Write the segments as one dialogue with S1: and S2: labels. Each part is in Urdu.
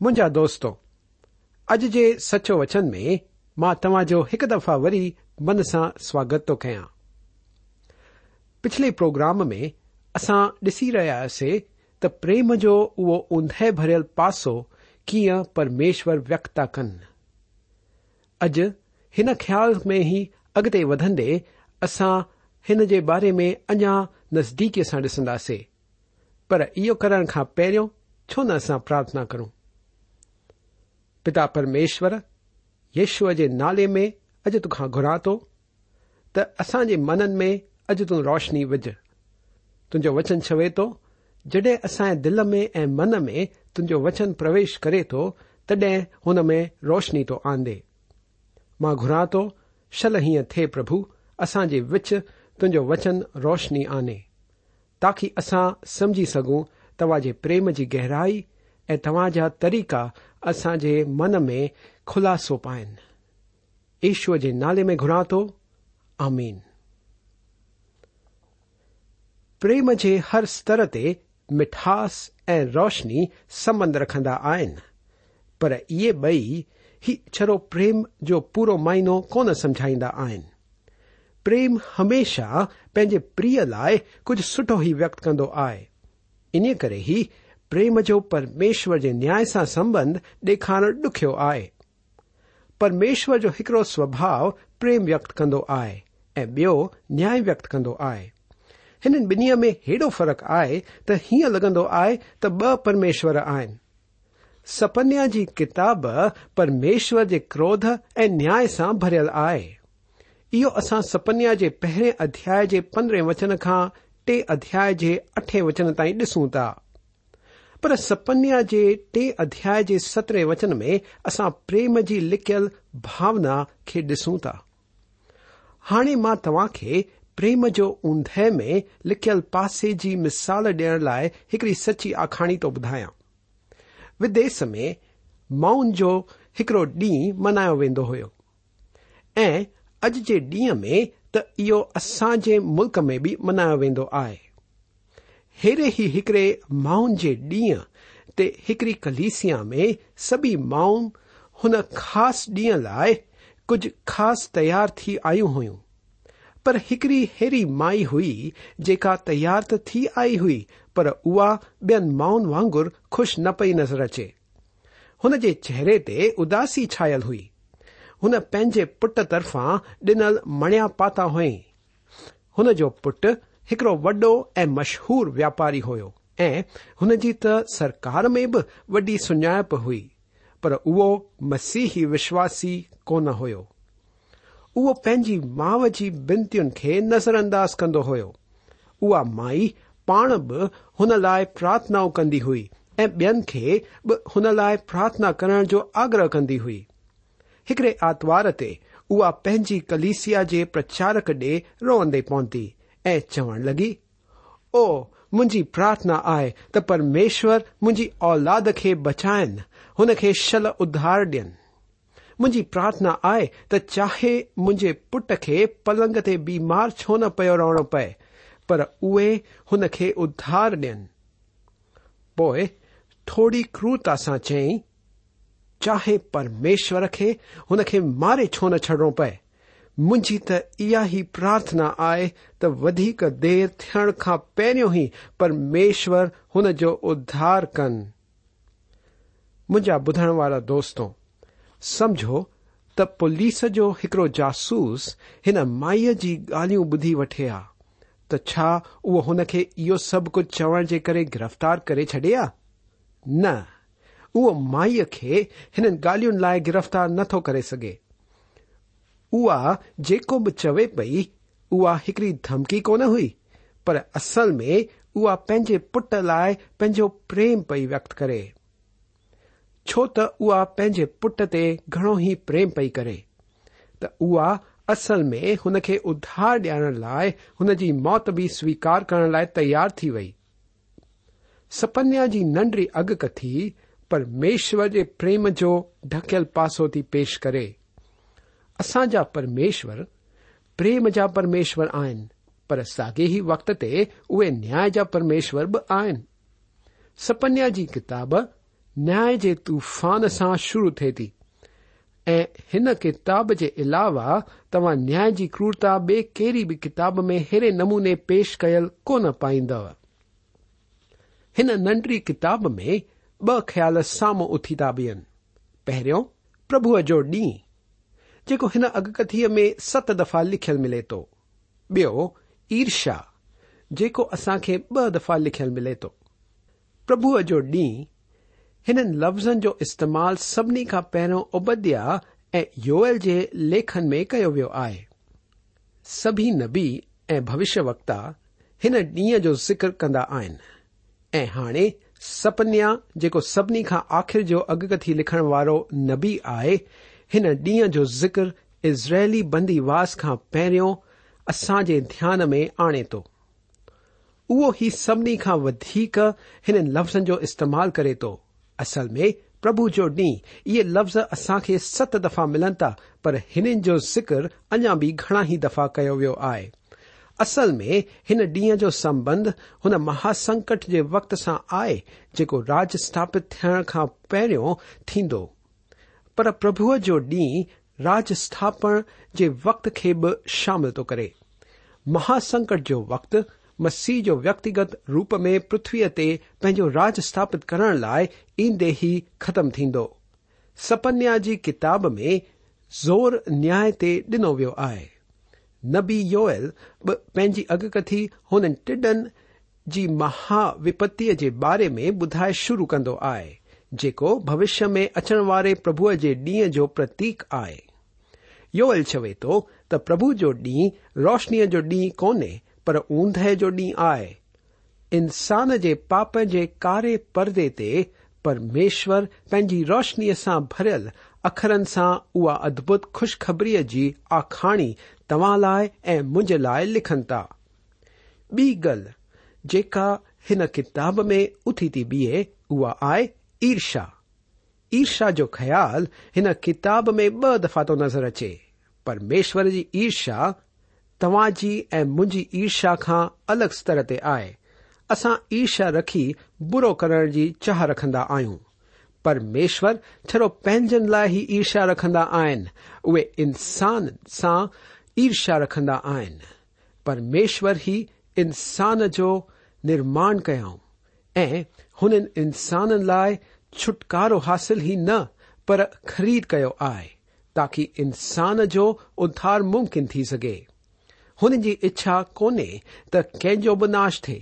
S1: مجھا دوستوں اج کے سچو وچن میں ما تاجو ایک دفع وی من سا سواگت تو كیا پچھلے پوگرام میں اصا ڈی رہاس تیم جو او ادہ بريل پاس كیا پرمشور وكت كن اج ان خیال میں ہی اگتے ودے اصا ان كے بارے میں اجا نزدیكی سا ڈسندے پر یہ كرن كا پہرو چھو نسا پارتھنا كروں پتا پرميشور يشوءَ جي نالي ۾ اڄ توکان گهران ٿو ته اسان جي منن ۾ اڄ تون روشني وجهه. تنهنجو وچن چوي ٿو جڏهن اسان جي دل ۾۽ من ۾ تنهنجو وچن پرويش ڪري ٿو تڏهن هن ۾ روشني ٿو آندي. مان گهران ٿو شل هيئن ٿئي پرڀو اسان جي وچ تنهنجو وچن روشني آني. تاڪه اسان سمجهي سگهون توهان جي پريم جي گهرائي اوا جا طریقہ اصول من میں خلاسو پائن ایشور کے نالے میں گُرا تو پریم کے ہر ستر تٹھاس ای روشنی سمند رکھا آئے بئی چرو پریم جو پورا معینو کون سمجھائید پریم ہمیشہ پے پری لائ کچھ سٹو ہی وکت کرد ہے ان کرے ہی پریمو پرمیشور ي نائي سا سبھ ڈيكھار ڈخيو آيا پرميشور كو ايڑو سوبھاؤ پيم ويكت كند آي نيا ويكت كو آہ بيں ميں ايڑو فرق آي تيں لگند آيے تو بارمشور آئنیا جى كتاب پرميشور كے كرود اي نيا سے بريل آئے اصا سپنيا كے پہريے ادھ كے پندرہ وچن كا ٹي ادیا اٹھيں وچن تيں ڈسوں تا پر سپنیا ٹے ادیا سترہ وچن میں اصا پریم کی لکھل بھاونا کی ڈسوں تا ہانے ما تا کے پریم جو اندہ میں لکھل پاسے کی مثال ڈیڑھ لائکی سچی آخری تو بدایاں ودیش میں ماؤن جو ایکڑو ڈی منایا ویڈیو ہوج کے ڈیوں میں تو یہ اصاج ملک میں بھی منایا ویند ہے ایرے ہی ایکڑے ماؤن جی ڈیوں کلسیاں میں سبھی ماؤں خاص ڈیئ لائے کچھ خاص تیار تھی آئیں ہوئیں پری مائی ہوئی جا تیار تھی آئی ہوئی پر او بی ماؤن واگرر خوش ن پئی نظر اچے ہو چہرے تداسی چھائل ہوئی ان پینے پٹ ترفا ڈنل ماتا ہوئی ہو پٹ ایکڑو وڈو مشہور واپاری ہو سرکار میں بھی وڈیپ ہوئی پر اسیحی وشواسی کون ہوی ماو کی بینتون کے نظر انداز کند ہوا مائی پا بن لائنا کی ہوئی بی ان لائ پارتھنا کرنے کو آگرہ کری ہوئی ایکڑے آرتوار تیو پینی کلیسیا پر پچارک ڈی روندے پہنتی چو لگی۔ او من پارتھنا آئے ت پرمیشور مجی اولاد کے بچائے ان کی شل ادھار ڈینچی پارتھنا آئے تاہے مجھے پٹ کے پلنگ تیمار چھو ن پی رہنو پے، پر اے انار ڈی پوئ تھوڑی کرورتا سے چی چاہے پرمیشور کے ان کے مارے چھو ن چڈنو پے۔ مجھ تھی پرارتھا تدی دیر تھن کا پہرو ہی پرمیشور ہودھار کن مجھا بدھن والا دوستوں سمجھو ت پولیس جو ایکڑ جاسوس ان مائی کی گالوں بدھ وٹے آ تا ان کے یہ سب کچھ چوڑ کے گرفتار کر چڈے آئی مائی کے ان گال لائ گفتار نتو کری سگے چوے پئی اِڑی دھمکی کون ہوئی پر اصل میں اے پٹ لائ پو پریم پی ویکت کرے چوت پنجے پٹ تیم پی کرے تع اصل میں ان کے ادھار ڈارن لائن موت بھی سویکار کرنے لائ تار وئی سپنیا کی ننڈری اگک تھی پر میشور کے پریم جو ڈھکیل پاسو پیش کرے اصا جا پرمیشر پریم جا پرمیشور آن پر ساگے ہی وقت تیے نیا جا پرمیشر بن سپنیا جی کتاب نیا طوفان سے شروع تھی ان کتاب کے علاوہ تم نیا کی جی کورتا بہڑی بھی کتاب میں ایرے نمنے پیش کل کون پائید ان ننڈری کتاب میں ب خیال ساموں اتھی تا بیوں پرب جو ڈی۔ جيڪو هن اڳڪٿيءَ ۾ ست دفعا لکيل ملي ٿو. ٻيو ايرشا جيڪو اسان کي ٻه دفعا لکيل ملي ٿو. پرڀوءَ جو ڏينهن هنن لفظن جو استعمال سڀني کان پهريون ابديا ۽ يويل جي ليکن ۾ ڪيو ويو آهي. سڀي نبي ۽ ڀوشيه وڪتا هن ڏينهن جو ذڪر ڪندا آهن. ۽ هاڻي سپنيا جيڪو سڀني کان آخر جو اڳڪٿي لکڻ وارو نبي آهي هن ڏينهن جو ذڪر ازرائلي بنديواس کان پهريون اسان جي ڌيان ۾ آڻي ٿو. اهو ئي سڀني کان وڌيڪ هنن لفظن جو استعمال ڪري ٿو. اصل ۾ پرڀو جو ڏينهن اهي لفظ اسان کي ست دفعا ملن ٿا پر هنن جو ذڪر اڃا به گهڻا ئي دفعا ڪيو ويو آهي. اصل ۾ هن ڏينهن جو سنٻنڌ هن مهاسنڪٽ جي وقت سان آهي جيڪو راج اسٿاپت ٿيڻ کان پهريون ٿيندو پرب جو ڈی راج استھاپن وقت کی شامل تو مہاسکٹ جو وقت مسیح جو وکتیگت روپ میں پرتوی تینو راج استھاپت کرنے لائدے ہی ختم تھند سپنیا کی کتاب میں زور نیا تی ڈنو وی ہے نبی یو بنی اگکتھی ان ٹڈن کی مہاوپتی بارے میں بدائے شروع کردو آہ جش میں میں اچن والے پرب کے ڈیوں جو پتیک آئے ال چوے تو پب جو ڈی روشنی جو ڈی کون پر ادہ جو ڈی آئے انسان کے پاپ کے کارے پردے ترمیشر پنجی روشنی سا برل اخرن سا ادبت خوشخبری کی آخری تا لائ مج لائے لکھن تا بی گل جن کتاب میں اتھی تھی بیے او آ عشیہ خیال ان قاب میں میں ب دفع تو نظر اچے۔ پرمیشر کی جی عرشیہ تاج میرشیا جی کا الگ ستر پہ آئے۔ اصا عرشیہ رکھی برو کر جی چاہ رکھدا آئیں پرمیشور چڑو پنجن لائ ہی عرشا رکھدا آن اے انسان سا عرشیہ رکھدا آن پرمیشور ہی انسان جو نرمان ک ۽ هنن انسانن لاءِ ڇوٽڪارو حاصل ئي نه پر خريد ڪيو آهي تاڪه انسان جو اڌار ممڪن ٿي سگهي. هن جي اڇا ڪونهي ته ڪنهن جو به ناش ٿئي.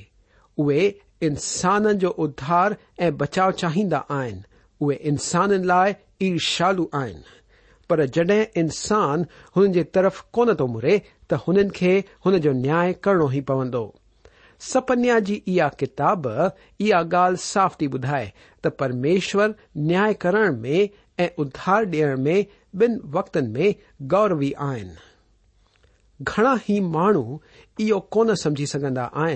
S1: اهي انسانن جو اڌار ۽ بچاءُ چاهيندا آهن. اهي انسانن لاءِ ايرشالو آهن. پر جڏهن انسان هنن جي طرف ڪونه ٿو مري ته هنن کي هن جو نياي ڪرڻو ئي پوندو سپنیا کی کتاب یہ ساف تھی بدھائے ت پرمیشور نیا کرن میں ادھار ڈیئر میں بن وقت میں گوروی آن گھنا ہی مہن سمجھی سکا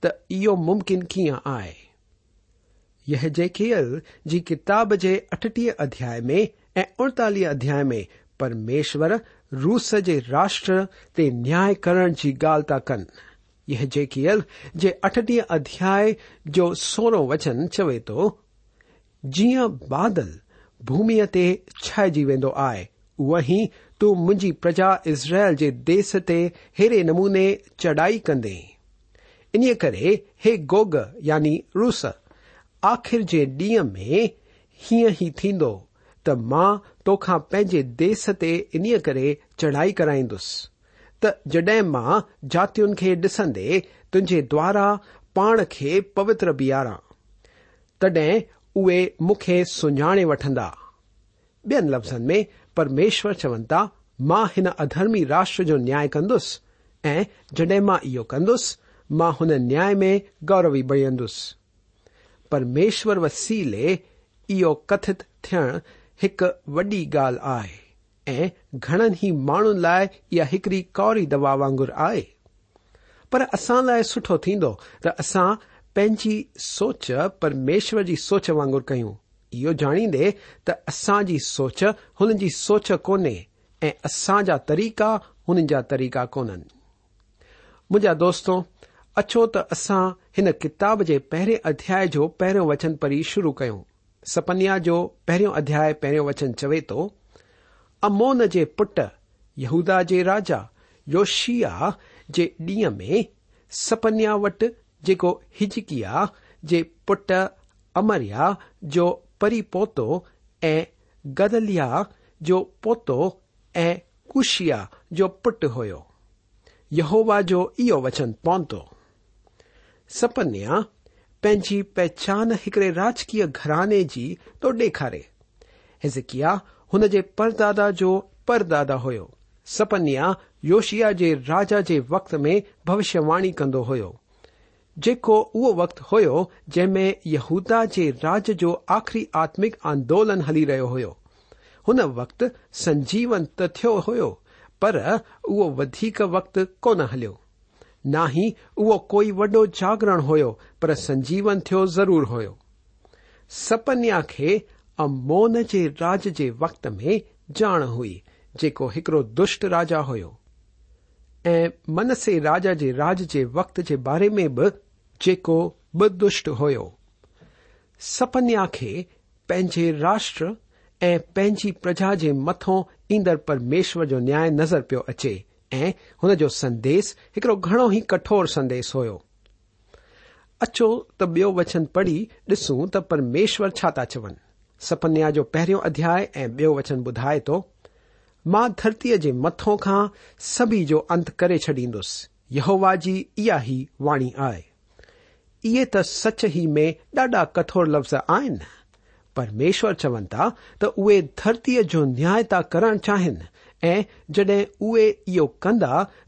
S1: تمکن کیاں آئے جیکل جی کتاب کے اٹھی ادیا میں انتالی ادیا میں پرمیشور روس کے راشٹر تن جی گال تا کن یہ جیکیل جٹھی ادیا سورو وچن چوے تو جی بادل بھومی تی چائے جی وین آئے او مجھے پرجازرائل جیس تی ہیرے نمونے چڑھائی کند ان کرے، ہے گوگ یعنی روس، آخر کے ڈیوں میں یہ ہی تا تو پنجے دیس تین کرے چڑھائی کرائیس ته جڏهن مان جاتين کي ڏسندي تنهنجي دوارا پاڻ کي پوتر بيهاران تڏهن اهي مون کي سڃاڻي وٺندا. ٻين لفظن ۾ پرميشور چون ٿا مان هن اڌرمي راشٽر جو نياي ڪندس ۽ جڏهن مان اهو ڪندس مان هن نياي ۾ گوروي بڻندس پرميشور وسيلي اهو ڪٿت ٿيڻ هڪ وڏي ڳالهه آهي ۽ گهڻن ئي ماڻهن لاءِ اها هڪڙي ڪوري دوا وانگر آهي. پر اسان لاءِ سٺو ٿيندو ته اسان پنهنجي سوچ پرميشور جي سوچ وانگر ڪيون. اهو ڄاڻيندي ته اسان جي سوچ هن جي سوچ ڪونهي ۽ اسان جا طريقا هنن جا طريقا ڪونهن منهنجا دوستو اچو ته اسان هن ڪتاب جي پهرين اڌياي جو پهريون وچن پڙهي شروع ڪيون. سپنيا جو پهريون اڌياي پهريون وچن چوي ٿو امو کے پٹ یہدا جاجا یوشیا جی میں سپنیا وٹ جمریا جو پری پوتو ای گدلیا جو پوتو ای کشیا جو پٹ ہو یہوبا جو وچن پونتو سپنیا پنجی پہچان ایکڑے راجکی گھرانے کی تو ڈکھارے ہجکیا پردا جو پردادا ہو سپنیا یوشیا وقت میں بوشیہ وای کقت ہو جن میں یہدا کے راج جو آخری آتمک آندولن ہلی رہے ہو سنجیون تھی ہول نہ ہی وہ کوئی وڈو جاگرن ہو سنجیون تھو ضرور ہو سپنیا کے امون جي راج جي وقت ۾ ڄاڻ هئي جيڪو هڪڙو دشٽ راجا هيو. ۽ منسي راجا جي راج جي وقت جي باري ۾ به جيڪو به دشٽ هيو. سپنيا کي پنهنجي راشٽر ۽ پنهنجي پرجا جي مٿو ايندڙ پرميشور جو نياي نظر پيو اچي ۽ هن جو سنديس هڪڙو گهڻو ئي ڪٺور سنديس هيو. اچو ته ٻيو وچن پڙهي ڏسون ته پرميشور ڇا ٿا چون سپنیا پہ ادیا بیو وچن بدائے تو ماں درتی کے متوں کا سبھی ات کر چڈیس یہو واجی اَہ ہی واڑ آئے تچ ہی میں ڈاڈا کٹور لفز آئن پرمیشور چون تا تو اے درتی جو نیا تا کرن چاہن ای جد یہ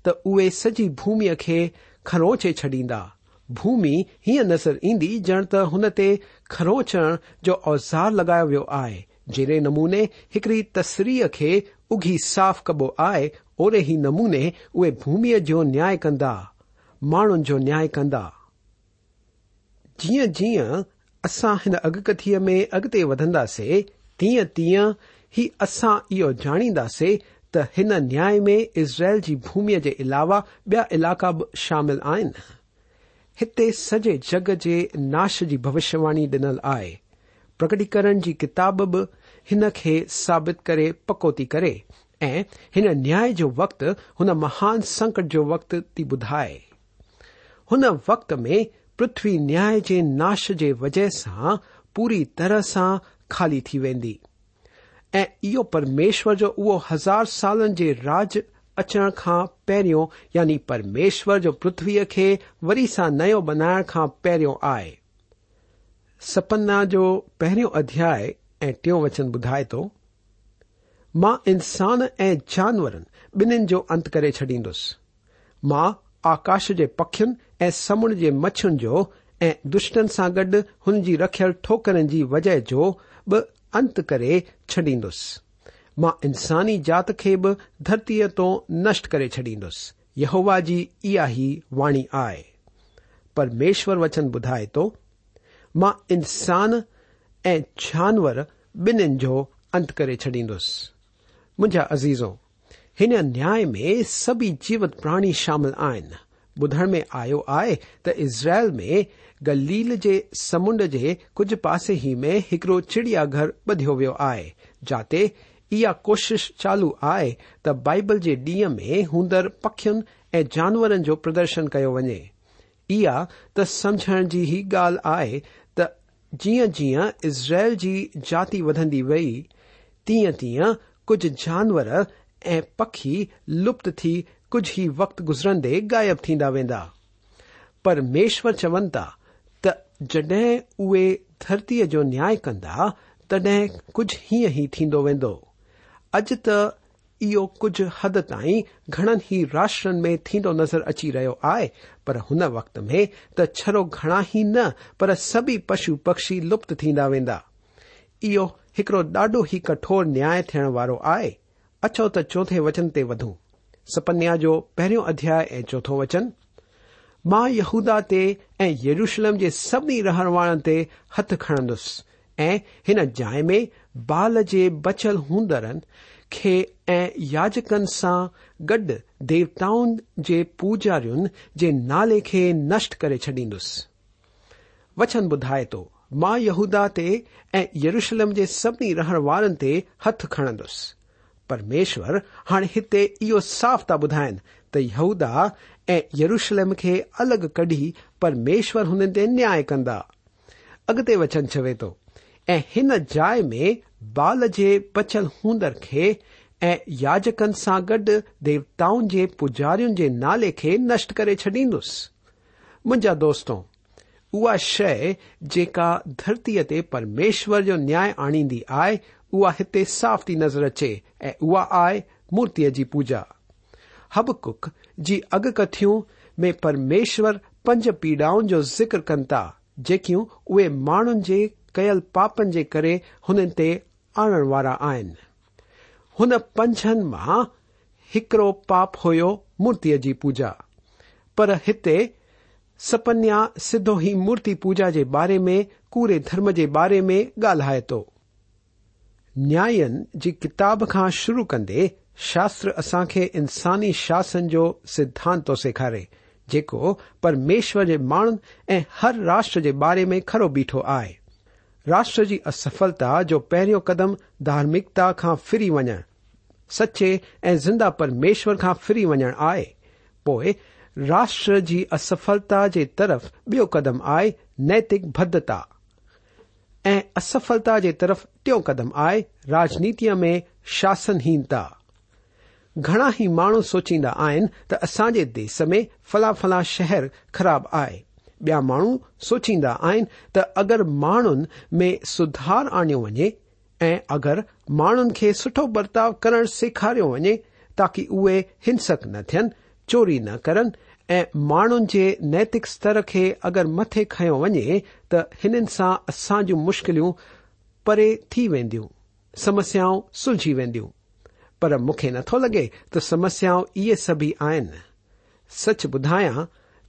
S1: تو اے سکی بومی کے خروچے چڈیدا بومی ہی نظر ایدی جڑ تن کروچڻ جو اوزار لڳايو ويو آهي. جهڙي نموني هڪڙي تسرير کي اگهي صاف ڪبو آهي اوڙي ئي نموني اهي ڀوميءَ جو نياي ڪندا ماڻهن جو نياي ڪندا. جيئن جيئن اسان هن اڳڪٿيءَ ۾ اڳتي وڌنداسين تيئن تيئن ئي اسان اهو ڄاڻينداسين ته هن نياي ۾ ازرائل جي ڀوميءَ جي علاوه ٻيا علائقا به شامل آهن تت سجے جگ کے ناش کی بوشیہ وای ڈل آئے پرگٹیکر کی کتاب بھی ان کے سابت کرے پکو تی کرے نیا وقت ان مہان سنکٹ جو وقت بدھائے ان میں پتوی نیا ناش کی وجہ سے پوری طرح سے خالی تھی وین ایمشور جو او ہزار سال کے راج اچڻ کان پهريون يعني پرميشور جو پرٿويءَ کي وري سان نيو بنائڻ کان پهريون آهي. سپنا جو پهريون اڌياي ۽ ٽيون وچن ٻڌائي ٿو مان انسان ۽ جانورن ٻنهن جو انت ڪري ڇڏيندس. مان آڪاش جي پکين ۽ سمنڊ جي مڇين جو ۽ دشٽن سان گڏ هن جي رکيل ٺوڪرن جي وجهه جو به انت ڪري ڇڏيندس ما انسانی جات کے بھی درتی نشٹ کر چڈیس یحوا جی اہ ہی واڑ ہے پرمیشور وچن بدائے تو ما انسان ای جانور بنین جو ات کر چڈیس مجھا عزیزوں نیا میں سبھی جیوت پرای شامل آئن بھجن میں آئے تزرائل میں گلیل کے سمند کے کچھ پاس ہی میں ایکڑو چڑیا گھر بدھی ویسے جاتے یا کوشش چالو آئے تو بائبل کے ڈیئ میں ہوں پخیون ای جانور پدرشن کرنے ایا ت سمجھن کی ہی گال آئے تیئ جی اسرائل کی جاتی وی وئی تی تی کچھ جانور ای پخی لچھ ہی وقت گزردے غائب تا وا پر میشور چون تا تو جد درتی نیا کندا تڈ کچھ ہی اڄ ته اهو ڪجهه حد تائين گهڻن ئي راشٽرن ۾ ٿيندو نظر اچي رهيو آهي پر هن وقت ۾ ته ڇرو گهڻا ئي نه پر سڀي پشو پڪشي لپت ٿيندا ويندا. اهو هڪڙو ڏاڍو ئي ڪٺور نياي ٿيڻ وارو آهي. اچو ته چوٿي وچن تي وڌون. سپنيا جو پهريون اڌياي ۽ چوٿو وچن مان يهودا تي ۽ يروشلم جي سڀني رهڻ وارن تي هٿ کڻندس ۽ هن جاءِ ۾ بال جي بچيل هوندڙن کي ۽ ياجڪن سان گڏ ديوتائن جي پوجارين جي نالي کي نشٽ ڪري ڇڏيندس. وچن ٻڌائي ٿو مان يهودا تي ۽ يرشلم جي سڀني رهڻ وارن تي هٿ کڻندس. پرميشور هاڻي هتي اهو صاف ٿا ٻڌائين ته يهودا ۽ يرشلم کي الڳ ڪڍي پرميشور هنن تي نياي ڪندا. اڳتي وچن چوي ٿو اِن جائے میں بال کے بچل ہوں کے یاچکن سا گڈ دیوتاؤں کے پجار نالے کے نشٹ کر چڈیس مجھا دوستوں اع شا درتیمشور یو نیا آنی آئی تت صاف تھی نظر اچے ايا آئ مورتي جى پوجا ہب کك جى اگکتيو ميں پرميشور پنج پيڑاؤں كا ذكر كن تا جكيوں ايک ما کل پاپن جرے ان آنوارا ہن پنچھن ما ایکڑ پاپ ہو مورتی کی پوجا پر ہت سپنیا سیدو ہی مورتی پوجا کے بارے میں پورے درم کے بارے میں گالائے تو نیان کی کتاب كا شروع كندے شر اے انسانی شاسن كو سدھانت تو سیخارے جكو پرمیشر كے ماون ای ہر راشٹ كے بارے میں كرو بیو آئے راشٹر جی کی افلتا جو پہروں قدم دارمکتا فری و سچے اِندہ پرمیشور كا فری ون آئے۔ راشٹر جی کی اسفلت كے ترف بیم آئے نیتک بدھتا اسفلتا ترف ٹھم آئنیت میں شاسنہینتا۔ گھنا ہی مانو سوچیدا تو اسانج دیس میں فلاں فلاں شہر خراب آئے۔ ٻيا ماڻهو سوچيندا آهن ته اگر ماڻهن ۾ سڌار آڻيو وڃي ۽ اگر ماڻهن کي سٺو برتاءُ ڪرڻ سيکاريو وڃي تاڪه اهي هنسڪ نه ٿين چوري نه ڪرن ۽ ماڻهن جي نيتڪ استر کي اگر مٿي کيو وڃي ته هنن سان اسان جون مشڪليون پري ٿي وينديون سمسيائون سلجهي وينديون پر مون کي نٿو لڳي ته سمسيائون اهي سڀئي آهن سچ ٻڌايان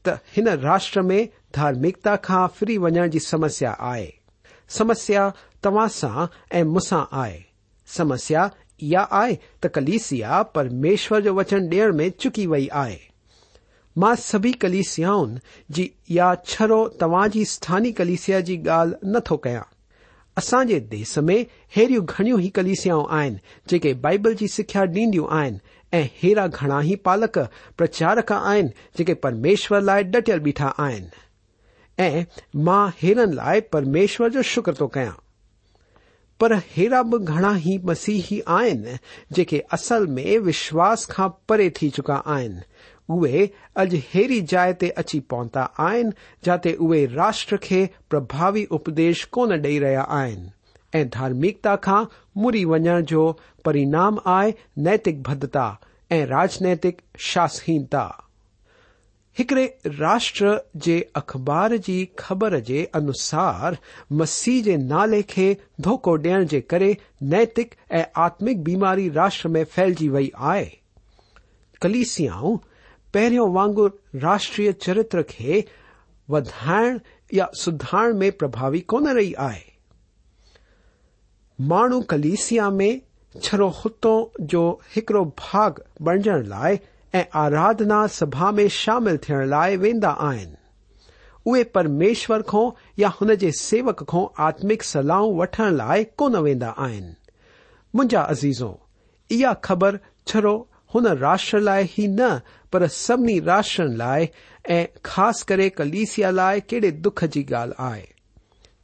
S1: ته هن راشٽر ۾ دارمکتا فری ون کی سمسیا آئی سمسیا تواںس ایسا آئی سمسیا یہ آئی تلسیا پرمیشر وچن ڈے چکی گئی ہے ماں سبھی کلسیاؤ یا چرو تواج ستانی کلسیا کی گال نتو کریں اساج دیس میں ایرو گڑیوں ہی کلسیاؤں آئن جے بائبل کی سکھایا ڈیندی آن ای گھڑا ہی پالک پرچارک آن جے پرمیشور لائ ڈل بیٹھا آن پرمیشور شکر تو کہیں پر ایرا بھی گھڑا ہی مسیحی آکے اصل میں وشواس کا پری تھی چکا آن اج ہیری جائے تی اچی پہنتا آن جاتے اوے راشٹر کے پربھاوی اپدیش کون ڈئی ریا آمکتا مری وجن جو پرینام آئے نیتک بدھتا راجنتک شاسہنتا ایکڑے راشٹر کے اخبار کی خبر کے انوسار مسیح کے نالے کے دھوک دے نیتک ای آتمک بیماری راشٹر میں پھیل گئی ہے کلسیاؤں پہرو واگر راشٹری چرتر کے واقع سبھاوی کون رہ آئے مو کلسیاں میں چھر ختوںکڑو باغ بڑجھنے لائن آرادنا سبا میں شامل تھائے ویندا پرمیشور کھو یا ان کے سیوک خو آتمک سلاح وٹن لائن ویندا عزیزوں یہ خبر چرو ان راشٹر لائے ہی ن پر سبنی راشٹر لائے ایس کر کلیسیا لائے کہڈے دکھ کی گال ہے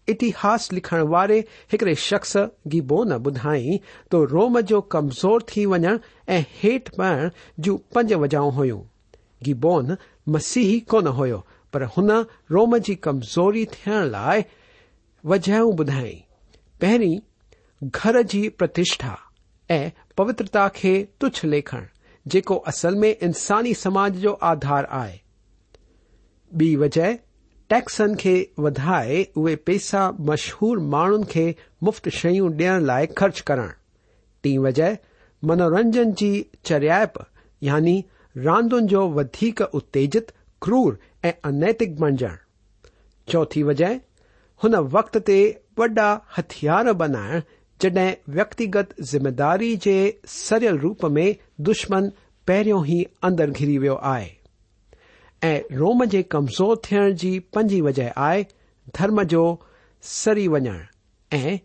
S1: اتہس لکھن والے ایکڑے شخص گی بون بدھائی تو روم جو کمزور تھی وجن ایٹ پڑھ جوں پنج وجہوں ہوئیں گی بون مسیحی کون ہو روم کی کمزوری تھے لائف وجہوں بدھائیں پہ گھر کی پرتھا پوترتا کے تچھ لے جسل میں انسانی سماج جو آدھار آئے وجہ ٹیکس کے ودائے اوے پیسا مشہور مان کے مفت شیوں ڈیئن لیے خرچ کرجہ منورجن کی چریاپ یعنی راندن کو ودی اےجت کور ایتک بنجا چوتھی وجہ ان وقت تا ہتھیار بنائے جڈ وگت ضمہداری کے سرئل روپ میں دشمن پہ ہی ادر گری وا ہے ۽ روم جي ڪمزور ٿيڻ جي پنجين وجهه آهي ڌرم جو سري وڃڻ ۽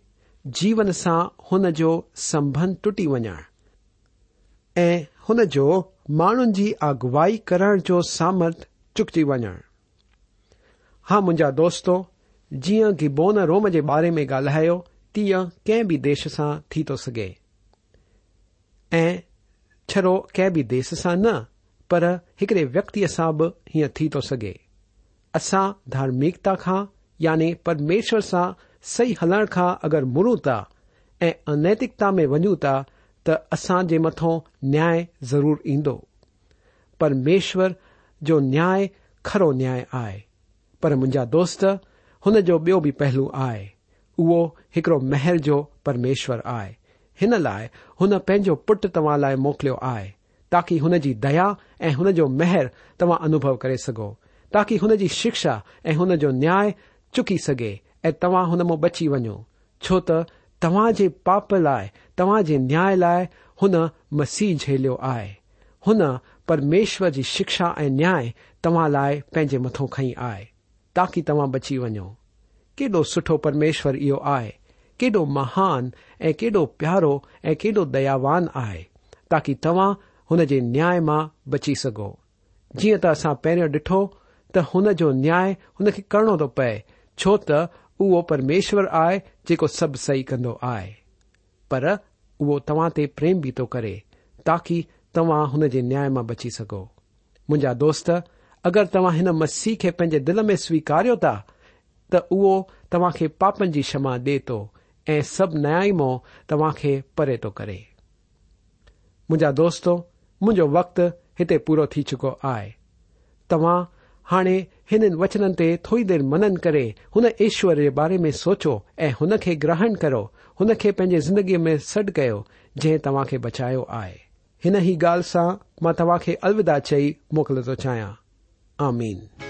S1: جيون سان هن جو سنٻنڌ ٽٽي وڃڻ. ۽ هن جو ماڻهن جي اگوائي ڪرڻ جو سامرٿ چڪجي وڃڻ. ها منهنجا دوستو جيئن گبون روم جي باري ۾ ڳالهايو تيئن ڪنهن به ديش سان ٿي ٿو سگهي. ۽ ڇڙو ڪنهن به ديش سان نه پر وکتی سا بہت سے اصا دارمکتا یعنی پرمیشور سے سہی ہلکا اگر مروں تا انتکتا میں ونوں تا تسا متو نیا ضرور اید پرمشور جو نیا کڑو نیا آئے منجا دوست ہو پہلو آئے ایکڑو محل جور آئے ان لائ پینو پٹ توا لائے موکلو آئے تاکی جی دیا مہر توا انو کرے سو تاك شا جو نیا چوکی سے اوا ان بچی وو چو تے پاپ لائے تاج نیا مسیح جھیلو آئے۔ پرمشور كی جی شكھا نیا توا لائے پینجے متو كھئی آئے تاكی تا بچی وجو كیڈو سٹو پرمیشر یو آئے كیڈو مہان ایڈو پیارو ایو دیاوان آئے تاكی توا هن جي نياي مان بچي سگهو. جيئن ته اسان پهريون ڏٺو ته هن جو نياي هن کي ڪرڻو ٿو پئي ڇو ته اهو پرميشور آهي جيڪو سڀ صحيح ڪندو آهي. پر اهو توهان تي پريم به ٿو ڪري تاڪه توهان هن جي نياي مان بچي سگهو. منهنجا دوست اگر توهان هن مسيح کي پنهنجي دل ۾ سويڪاريو ٿا ته اهو توهان کي پاپن جي ڪشما ڏي ٿو ۽ سڀ نياي مون توهان کي پري ٿو ڪري. منهنجا دوستو منهنجو وقت هتي پورو ٿي چڪو آهي. توهان هاڻي هنن وچنن تي ٿوري دير منن ڪري هن ايشور جي باري ۾ سوچو ۽ هن کي گرهڻ ڪرو. هن کي پنهنجي زندگيءَ ۾ سڏ ڪيو جنهن توهان کي بچايو آهي. هن ئي ڳالهه سان مان توهان کي الودا چئي موڪلي ٿو چاهيان. آمين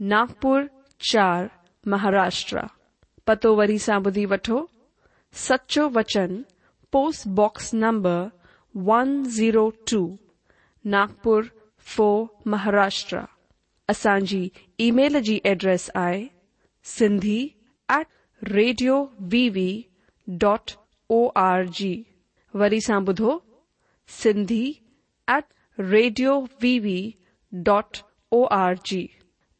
S2: ناگپر چار مہاراشٹر پتو وی سا بدھی وٹو سچو وچن، post box number one zero two. Nagpur four Maharashtra اچانک ای میل کی جی address I C at radio V V dot org. ودھو C at radio V V dot org.